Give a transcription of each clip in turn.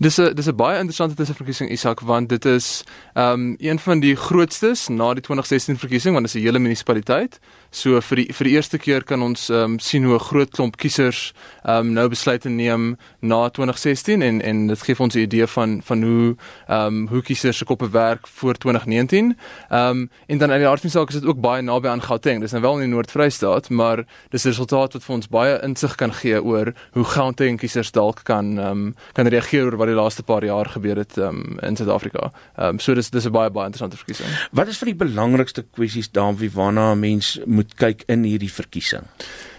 Dis 'n dis 'n baie interessante tussenverkiesing Isak want dit is ehm um, een van die grootstes na die 2016 verkiesing want dit is 'n hele munisipaliteit. So vir die vir die eerste keer kan ons ehm um, sien hoe 'n groot klomp kiesers ehm um, nou besluite neem na 2016 en en dit gee ons 'n idee van van hoe ehm um, hoe kiesers se koppe werk voor 2019. Ehm um, en dan aan die aard van saak is dit ook baie naby aan Gauteng. Dis nou wel in die Noord-Vrystaat, maar dis 'n resultaat wat vir ons baie insig kan gee oor hoe Gauteng kiesers dalk kan ehm um, kan reageer oor wat die laaste paar jaar gebeur het um, in Suid-Afrika. Ehm um, so dis dis 'n baie baie interessante verkiesing. Wat is vir die belangrikste kwessies daarin waarna 'n mens moet kyk in hierdie verkiesing?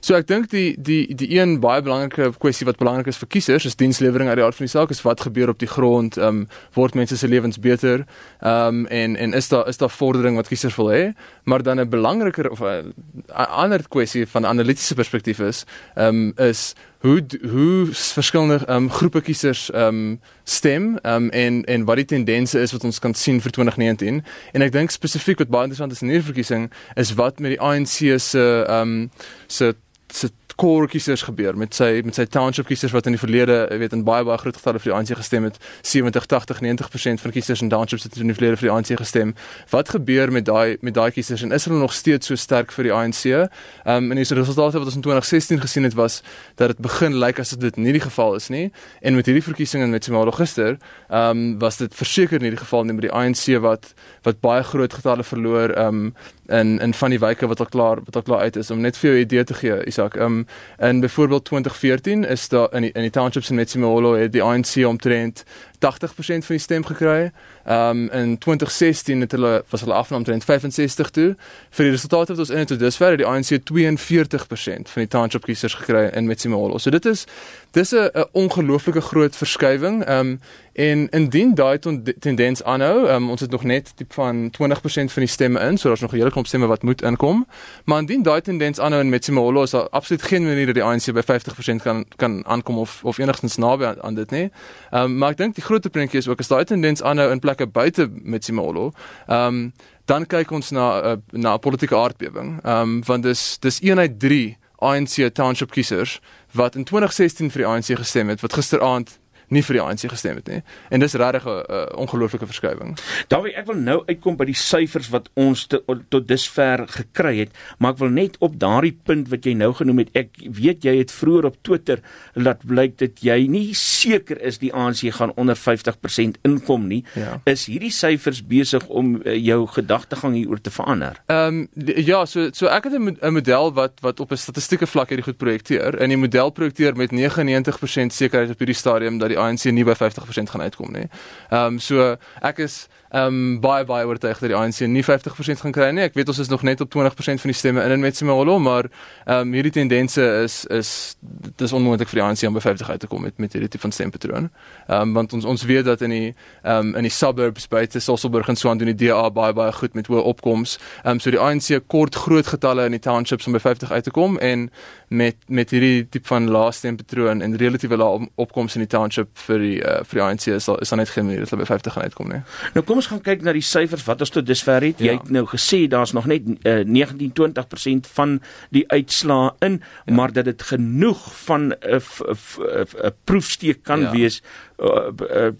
So ek dink die die die een baie belangrike kwessie wat belangrik is vir kiesers is dienslewering uit die aard van die saak is wat gebeur op die grond, ehm um, word mense se lewens beter, ehm um, en en is daar is daar vordering wat kiesers wil hê, maar dan 'n belangriker of 'n ander kwessie van analitiese perspektief is, ehm um, is hoe hoe verskillende ehm um, groepe kiesers ehm um, stem ehm um, en en wat die tendense is wat ons kan sien vir 2019 en ek dink spesifiek wat baie interessant is in hierdie verkiesing is wat met die ANC se ehm um, se se core kiesers gebeur. Met sy met sy township kiesers wat in die verlede weet in baie baie groot getalle vir die ANC gestem het 70 80 90% van kiesers in townships het in die verlede vir die ANC gestem. Wat gebeur met daai met daai kiesers? En is hulle nog steeds so sterk vir die ANC um, en die resultate wat ons in 2016 gesien het was dat dit begin lyk like asof dit nie die geval is nie. En met hierdie verkiesing en met Simalo gister um, was dit verseker nie die geval nie met die ANC wat wat baie groot getalle verloor. Um, in in van die wyke wat al klaar wat al klaar uit is om net vir jou 'n idee te gee Isak. Ehm um, in byvoorbeeld 2014 is daar in die, in die townships in Metsimaholo het die ANC omtrent 80% van die stem gekry. Ehm um, in 2016 het hulle was hulle afname omtrent 65 toe. Vir die resultate wat ons in het tot dusver het die ANC 42% van die township kiesers gekry in Metsimaholo. So dit is dis 'n ongelooflike groot verskywing. Ehm um, en indien daai tendens aanhou, um, ons het nog net tipe van 20% van die stemme in, so daar's nog 'n hele klomp stemme wat moet inkom. Maar indien daai tendens aanhou in Metsimaholo, is daar absoluut geen manier dat die ANC by 50% kan kan aankom of of enigstens naby aan, aan dit nie. Ehm um, maar ek dink die groter prentjie is ook as daai tendens aanhou in plekke buite Metsimaholo. Ehm um, dan kyk ons na 'n uh, na 'n politieke aardbewing. Ehm um, want dis dis eenheid 3 ANC township kiesers wat in 2016 vir die ANC gestem het wat gisteraand nie vir die ANC gestem het nie. En dis regtig 'n uh, ongelooflike verskywing. Dawie, ek wil nou uitkom by die syfers wat ons te, tot dusver gekry het, maar ek wil net op daardie punt wat jy nou genoem het, ek weet jy het vroeër op Twitter laat blyk dat jy nie seker is die ANC gaan onder 50% inkom nie. Ja. Is hierdie syfers besig om uh, jou gedagtegang hieroor te verander? Ehm um, ja, so so ek het 'n model wat wat op 'n statistieke vlak hierdie goed projekteer en die model projekteer met 99% sekerheid op hierdie stadium dat die ANC nie by 50% gaan uitkom nie. Ehm um, so ek is um, baie baie oortuig dat die ANC nie 50% gaan kry nie. Ek weet ons is nog net op 20% van die stemme in in Metsimaholo, maar ehm um, hierdie tendense is is dis onmoontlik vir die ANC om by 50 uit te kom met met hierdie tipe van stempatroon. Ehm um, want ons ons weet dat in die ehm um, in die suburbs buite Sasolburg en so aan doen die DA baie baie goed met hoë opkomste. Ehm um, so die ANC kort groot getalle in die townships om by 50 uit te kom en met met hierdie tipe van laaste stempatroon en relatiewe lae opkomste in die township vir die uh, vir die ANC is daar is daar net geen manier dat hulle by 50 gaan uitkom nie. Nou kom ons gaan kyk na die syfers wat ons tot dusver het. Ja. Jy het nou gesê daar's nog net uh, 19-20% van die uitslae in, ja. maar dat dit genoeg van 'n uh, uh, uh, proefsteek kan ja. wees uh, uh,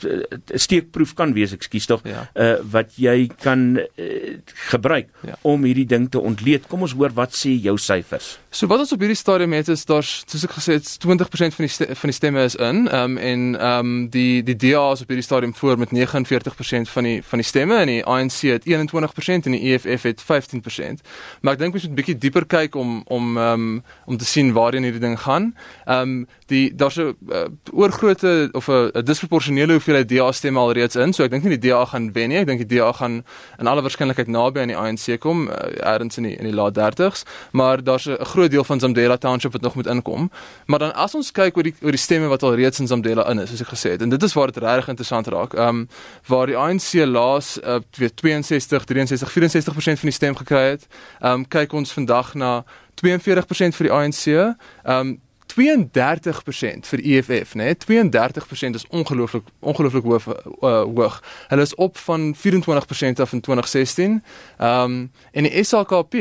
steekproef kan wees, ekskuus tog, ja. uh, wat jy kan uh, gebruik ja. om hierdie ding te ontleed. Kom ons hoor wat sê jou syfers. So wat ons op hierdie stadium het is daar's soos ek gesê het 20% van die van die stemme is in, um, en ehm um, die die DA is op hierdie stadium voor met 49% van die van die stemme en die ANC het 21% en die EFF het 15%. Maar ek dink ons moet 'n bietjie dieper kyk om om um, om te sien waarheen hierdie ding gaan. Ehm um, die daar's 'n uh, oorgrootte of 'n disproporsionele hoeveelheid DA stemme al reeds in. So ek dink nie die DA gaan wen nie. Ek dink die DA gaan in alle waarskynlikheid naby aan die ANC kom, uh, ergens in die in die laat 30s, maar daar's 'n groot deel van Zamdela Township wat nog moet inkom. Maar dan as ons kyk oor die oor die stemme wat al reeds in Zamdela in is, soos ek gesê het, en dit is waar dit regtig interessant raak. Ehm um, waar die ANC laas uh, weet 62, 63, 64% van die stem gekry het. Ehm um, kyk ons vandag na 42% vir die ANC. Ehm um, 32% vir EFF, né? Nee? 32% is ongelooflik ongelooflik hoog uh, hoog. Hulle is op van 24% af in 2016. Ehm um, en die SAKP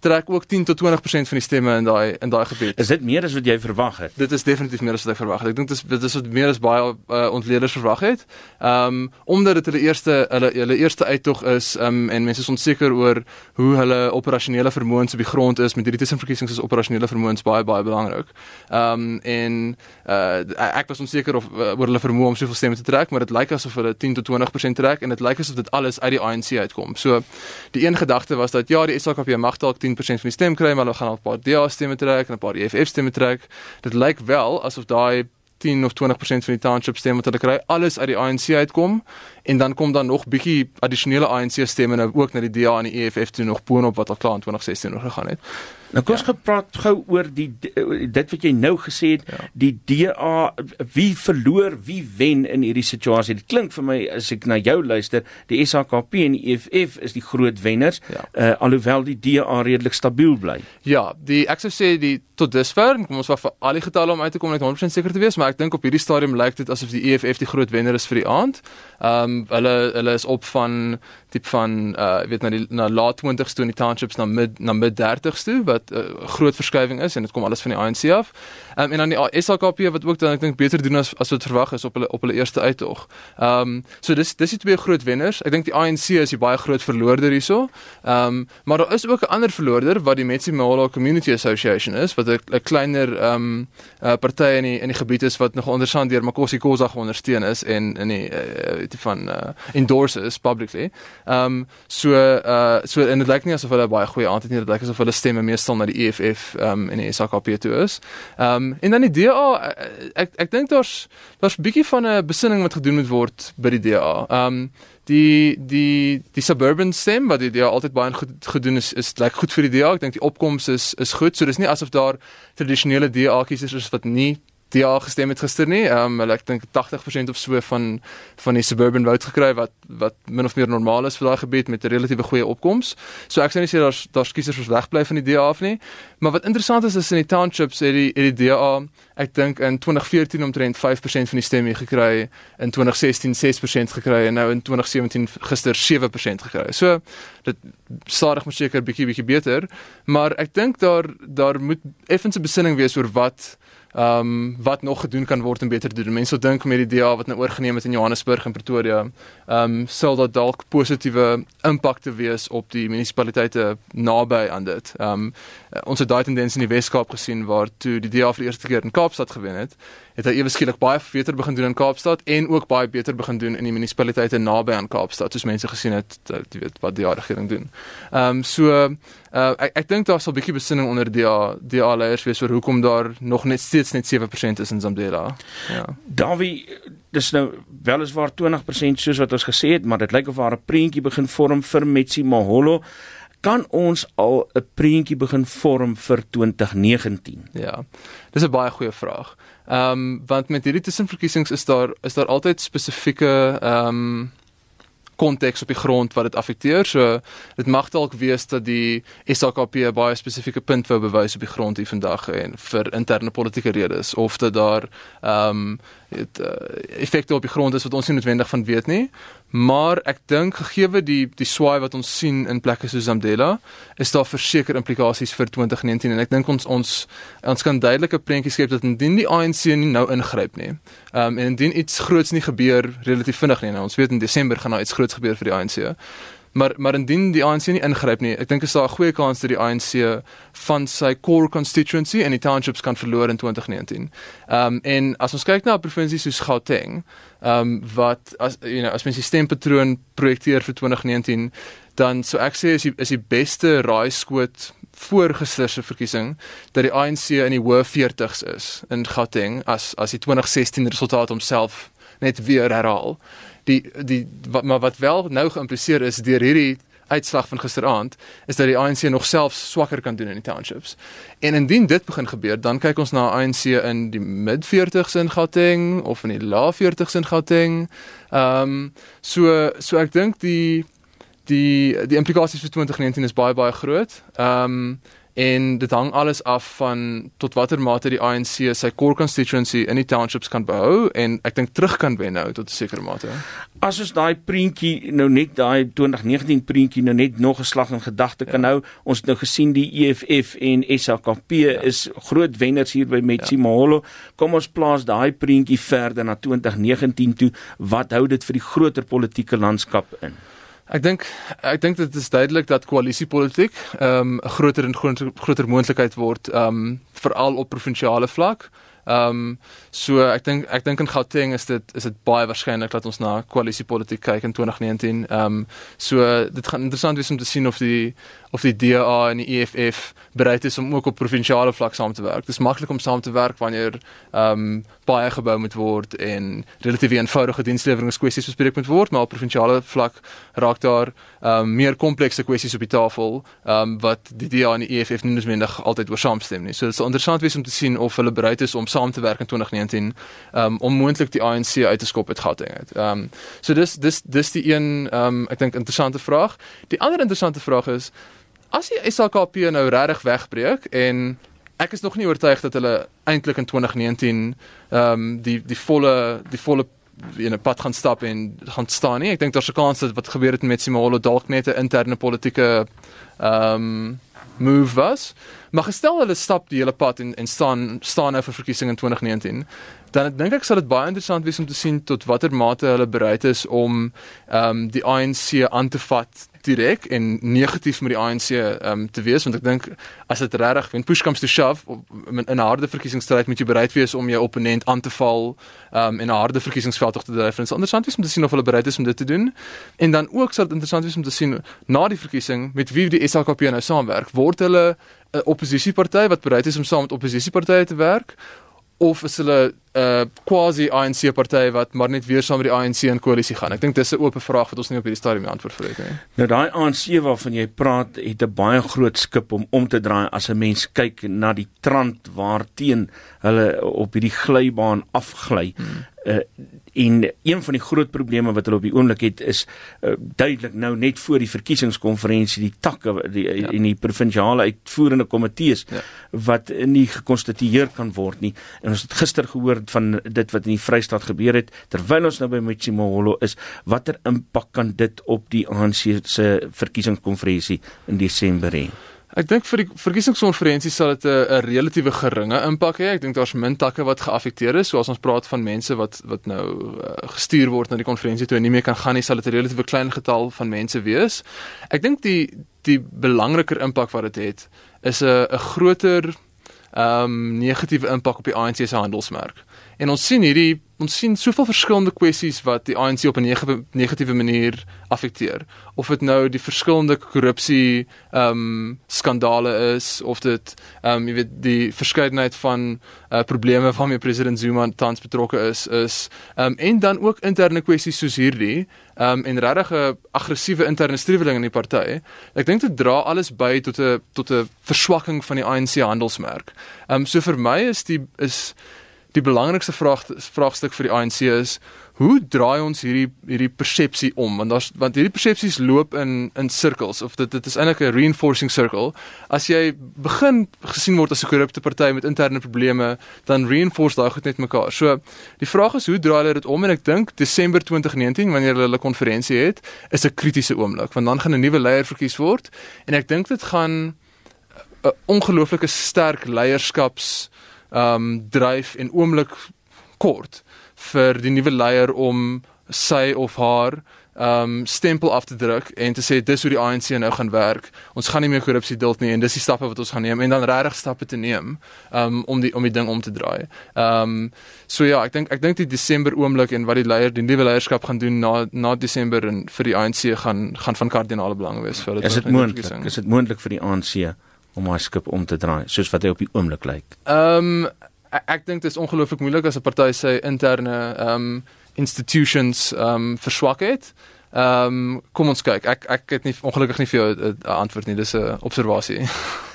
trek ook 10 tot 20% van die stemme in daai in daai gebied. Is dit meer as wat jy verwag het? Dit is definitief meer as wat ek verwag het. Ek dink dit is dit is wat meer as baie uh, ontleeders verwag het. Ehm um, omdat dit hulle eerste hulle hulle eerste uittog is um, en mense is onseker oor hoe hulle operasionele vermoëns op die grond is met hierdie tussenverkiesings is operasionele vermoëns baie baie belangrik. Ehm um, en uh, ek was onseker of uh, oor hulle vermoë om soveel stemme te trek, maar dit lyk asof hulle 10 tot 20% trek en dit lyk asof dit alles uit die ANC uitkom. So die een gedagte was dat ja, die SAKP mag dalk 10% van die stem kry, maar hulle gaan 'n paar DA stemme trek en 'n paar EFF stemme trek. Dit lyk wel asof daai 10 of 20% van die township stemme wat hulle kry, alles uit die ANC uitkom en dan kom dan nog bietjie addisionele ANC stemme nou ook na die DA en die EFF toe nog boonop wat al klaar in 2016 nog gegaan het. Nou kom ons ja. gepraat gou oor die dit wat jy nou gesê het, ja. die DA wie verloor, wie wen in hierdie situasie. Dit klink vir my as ek na jou luister, die SHKP en die EFF is die groot wenners, ja. uh, alhoewel die DA redelik stabiel bly. Ja, die ek sou sê die tot dusver, kom ons wag vir al die getalle om uit te kom net 100% seker te wees, maar ek dink op hierdie stadium lyk dit asof die EFF die groot wenner is vir die aand. Ehm um, hulle hulle is op van tip van uh weet na die na laat 20s toe in die townships na mid na mid 30s toe wat 'n uh, groot verskywing is en dit kom alles van die ANC af. Um, en dan die SAKP wat ook dan ek dink beter doen as as wat verwag is op hulle op hulle eerste uittog. Ehm um, so dis dis die twee groot wenners. Ek dink die ANC is die baie groot verloorder hierso. Ehm um, maar daar is ook 'n ander verloorder wat die Metsi Moholo Community Association is wat 'n kleiner ehm um, uh, party in die in die gebied is wat nog onderstaan deur Makosi Khoza geondersteun is en in die uh, van uh, endorses publicly. Ehm um, so uh so en dit lyk nie asof hulle baie goeie aand het nie. Dit lyk asof hulle stemme meestal na die EFF ehm um, en die SAKP toe is. Ehm um, en dan die DA ek ek dink daar's daar's 'n bietjie van 'n besinning wat gedoen moet word by die DA. Ehm um, die die die suburban stem wat die DA altyd baie goed gedoen is is lyk goed vir die DA. Ek dink die opkomste is is goed. So dis nie asof daar tradisionele DA kiesers is wat nie die ja gestem het gister nie. Ehm um, ek dink 80% of so van van die suburban vote gekry wat wat min of meer normaal is vir daai gebied met 'n relatiewe goeie opkoms. So ek sou nie sê daar's daar's kiesers wat wegbly van die DA af nie. Maar wat interessant is is in die townships het die het die DA ek dink in 2014 omtrent 5% van die stemme gekry, in 2016 6% gekry en nou in 2017 gister 7% gekry. So dit stadig maar seker bietjie bietjie beter, maar ek dink daar daar moet effens 'n besinning wees oor wat ehm um, wat nog gedoen kan word om beter te doen. Mense dink met die DA wat nou oorgeneem het in Johannesburg en Pretoria, ehm um, sal dit dalk positiewe impak te wees op die munisipaliteite naby aan dit. Ehm um, ons het daai tendens in die Wes-Kaap gesien waar toe die DA vir die eerste keer in Kaapstad gewen het, het hy ewe skielik baie beter begin doen in Kaapstad en ook baie beter begin doen in die munisipaliteite naby aan Kaapstad, soos mense gesien het, jy weet wat die regering doen. Ehm um, so Uh, ek ek dink daar sal 'n bietjie besinning onder die die leiers wees oor hoekom daar nog net steeds net 7% is in Zambela. Ja. Dawie, dis nou weliswaar 20% soos wat ons gesê het, maar dit lyk of daar 'n prentjie begin vorm vir Metsi Maholo. Kan ons al 'n prentjie begin vorm vir 2019? Ja. Dis 'n baie goeie vraag. Ehm um, want met hierdie tussenverkiesings is daar is daar altyd spesifieke ehm um, konteks op die grond wat dit affekteer. So dit mag dalk wees dat die SAKP 'n baie spesifieke punt wou bewys op die grond hier vandag en vir interne politieke redes of dat daar ehm um, dit uh, effekte op die grond is wat ons nie noodwendig van weet nie. Maar ek dink gegee die die swaai wat ons sien in plekke soos Zambela, is daar verseker implikasies vir 2019 en ek dink ons ons ons kan duidelike prentjies skep dat indien die ANC nie nou ingryp nie. Ehm um, en indien iets groots nie gebeur relatief vinnig nie. Nou ons weet in Desember gaan daar iets groots gebeur vir die ANC. Maar maar indien die ANC nie ingryp nie, ek dink is daar 'n goeie kans dat die ANC van sy core constituency en die townships kan verloor in 2019. Ehm um, en as ons kyk na provinsies soos Gauteng, ehm um, wat as you know, as mens die stempatroon projekteer vir 2019, dan so ek sê is die, is die beste raaiskoot voor gister se verkiesing dat die ANC in die hoë 40s is in Gauteng as as die 2016 resultaat homself net weer herhaal die die wat maar wat wel nou geïmpliseer is deur hierdie uitslag van gisteraand is dat die ANC nog selfs swakker kan doen in die townships. En indien dit begin gebeur, dan kyk ons na ANC in die mid 40s in Gauteng of in die lae 40s in Gauteng. Ehm um, so so ek dink die die die implikasies vir 2019 is baie baie groot. Ehm um, en dit hang alles af van tot watter mate die ANC sy core constituency in die townships kan behou en ek dink terug kan wen nou tot 'n sekere mate. As ons daai prentjie nou net daai 2019 prentjie nou net nog 'n slag in gedagte kan ja. hou, ons het nou gesien die EFF en SAKP ja. is groot wenners hier by Metsi ja. Kom ons plaas daai prentjie verder na 2019 toe. Wat hou dit vir die groter politieke landskap in? Ek dink ek dink dit is duidelik dat koalisiepolitiek ehm um, groter en groter, groter moontlikheid word ehm um, veral op provinsiale vlak. Ehm um, so ek dink ek dink in Gauteng is dit is dit baie waarskynlik dat ons na koalisiepolitiek kyk in 2019. Ehm um, so dit gaan interessant wees om te sien of die of die DA en die EFF bereid is om ook op provinsiale vlak saam te werk. Dit is maklik om saam te werk wanneer ehm um, baie gebou moet word en relatief eenvoudige diensleweringkwessies bespreek moet word, maar op provinsiale vlak raak daar ehm um, meer komplekse kwessies op die tafel ehm um, wat die DA en die EFF nie noodwendig altyd oor saamstem nie. So dit sal interessant wees om te sien of hulle bereid is om saam te werk in 2019 ehm um, om moontlik die ANC uit te skop uit Gauteng uit. Ehm um, so dis dis dis die een ehm um, ek dink interessante vraag. Die ander interessante vraag is as die SAKP nou regtig wegbreek en ek is nog nie oortuig dat hulle eintlik in 2019 ehm um, die die volle die volle in 'n pad gaan stap en gaan staan nie. Ek dink daar's 'n kans dat wat gebeur het met Simolo dalk net 'n interne politieke ehm um, move was. Maar gestel hulle stap die hele pad en en staan staan nou vir verkiesing in 2019, dan dink ek sal dit baie interessant wees om te sien tot watter mate hulle bereid is om ehm um, die ANC aan te vat direk en negatief met die ANC um, te wees want ek dink as dit regtig when push comes to shove in 'n harde verkiesingsstryd moet jy bereid wees om jou opponent aan te val um, in 'n harde verkiesingsveld te dryf. Dit is interessant wees om te sien of hulle bereid is om dit te doen. En dan ook sal dit interessant wees om te sien na die verkiesing met wie die SLKP nou saamwerk. Word hulle 'n oppositieparty wat bereid is om saam met oppositiepartye te werk of is hulle 'n uh, quasi ANC party wat maar net weer saam met die ANC in koalisie gaan? Ek dink dis 'n oop vraag wat ons nie op hierdie stadium antwoord vir het nie. Nou daai ANC waarvan jy praat, het 'n baie groot skip om om te draai as 'n mens kyk na die trant waarteen hulle op hierdie glybaan afgly. Hmm. Uh, En een van die groot probleme wat hulle op die oomblik het is uh, duidelik nou net voor die verkiesingskonferensie die takke die ja. en die provinsiale uitvoerende komitees ja. wat nie gekonstitueer kan word nie. En ons het gister gehoor van dit wat in die Vrystaat gebeur het terwyl ons nou by Mtshimaholo is, watter impak kan dit op die ANC se verkiesingskonferensie in Desember hê? Ek dink vir die verkiesingskonferensie sal dit 'n relatiewe geringe impak hê. Ek dink daar's min takke wat geaffekteer is, soos ons praat van mense wat wat nou uh, gestuur word na die konferensie toe en nie meer kan gaan nie, sal dit 'n relatiewe klein getal van mense wees. Ek dink die die belangriker impak wat dit het, is 'n 'n groter ehm um, negatiewe impak op die ANC se handelsmerk. En ons sien hierdie ons sien soveel verskillende kwessies wat die ANC op 'n negatiewe manier affekteer. Of dit nou die verskillende korrupsie ehm um, skandale is of dit ehm um, jy weet die verskeidenheid van uh, probleme waarmee president Zuma tans betrokke is is ehm um, en dan ook interne kwessies soos hierdie ehm um, en regtig 'n aggressiewe interne streweling in die party. Ek dink dit dra alles by tot 'n tot 'n verswakking van die ANC handelsmerk. Ehm um, so vir my is die is die belangrikste vraag vraagstuk vir die ANC is hoe draai ons hierdie hierdie persepsie om? Want daar's want hierdie persepsies loop in in sirkels of dit dit is eintlik 'n reinforcing circle. As jy begin gesien word as 'n korrupte party met interne probleme dan reinforce daai goed net mekaar. So die vraag is hoe draai hulle dit om? En ek dink Desember 2019 wanneer hulle hulle konferensie het is 'n kritiese oomblik want dan gaan 'n nuwe leier verkies word. En ek dink dit gaan 'n ongelooflike sterk leierskaps ehm um, dryf en oomblik kort vir die nuwe leier om sy of haar ehm um, stempel af te druk en te sê dis hoe die ANC nou gaan werk. Ons gaan nie meer korrupsie duld nie en dis die stappe wat ons gaan neem en dan regtig stappe te neem um, om die om die ding om te draai. Ehm um, so ja, ek dink ek dink die Desember oomblik en wat die leier die nuwe leierskap gaan doen na na Desember en vir die ANC gaan gaan van kardinale belang wees vir dit. Is dit moontlik? Is dit moontlik vir die ANC? Om haar skip om te draai soos wat hy op die oomblik lyk? Ehm um, ek dink dit is ongelooflik moeilik as 'n party sy interne ehm um, institutions ehm um, verswak het. Ehm um, kom ons kyk. Ek ek het nie ongelukkig nie vir jou 'n antwoord nie. Dis 'n observasie.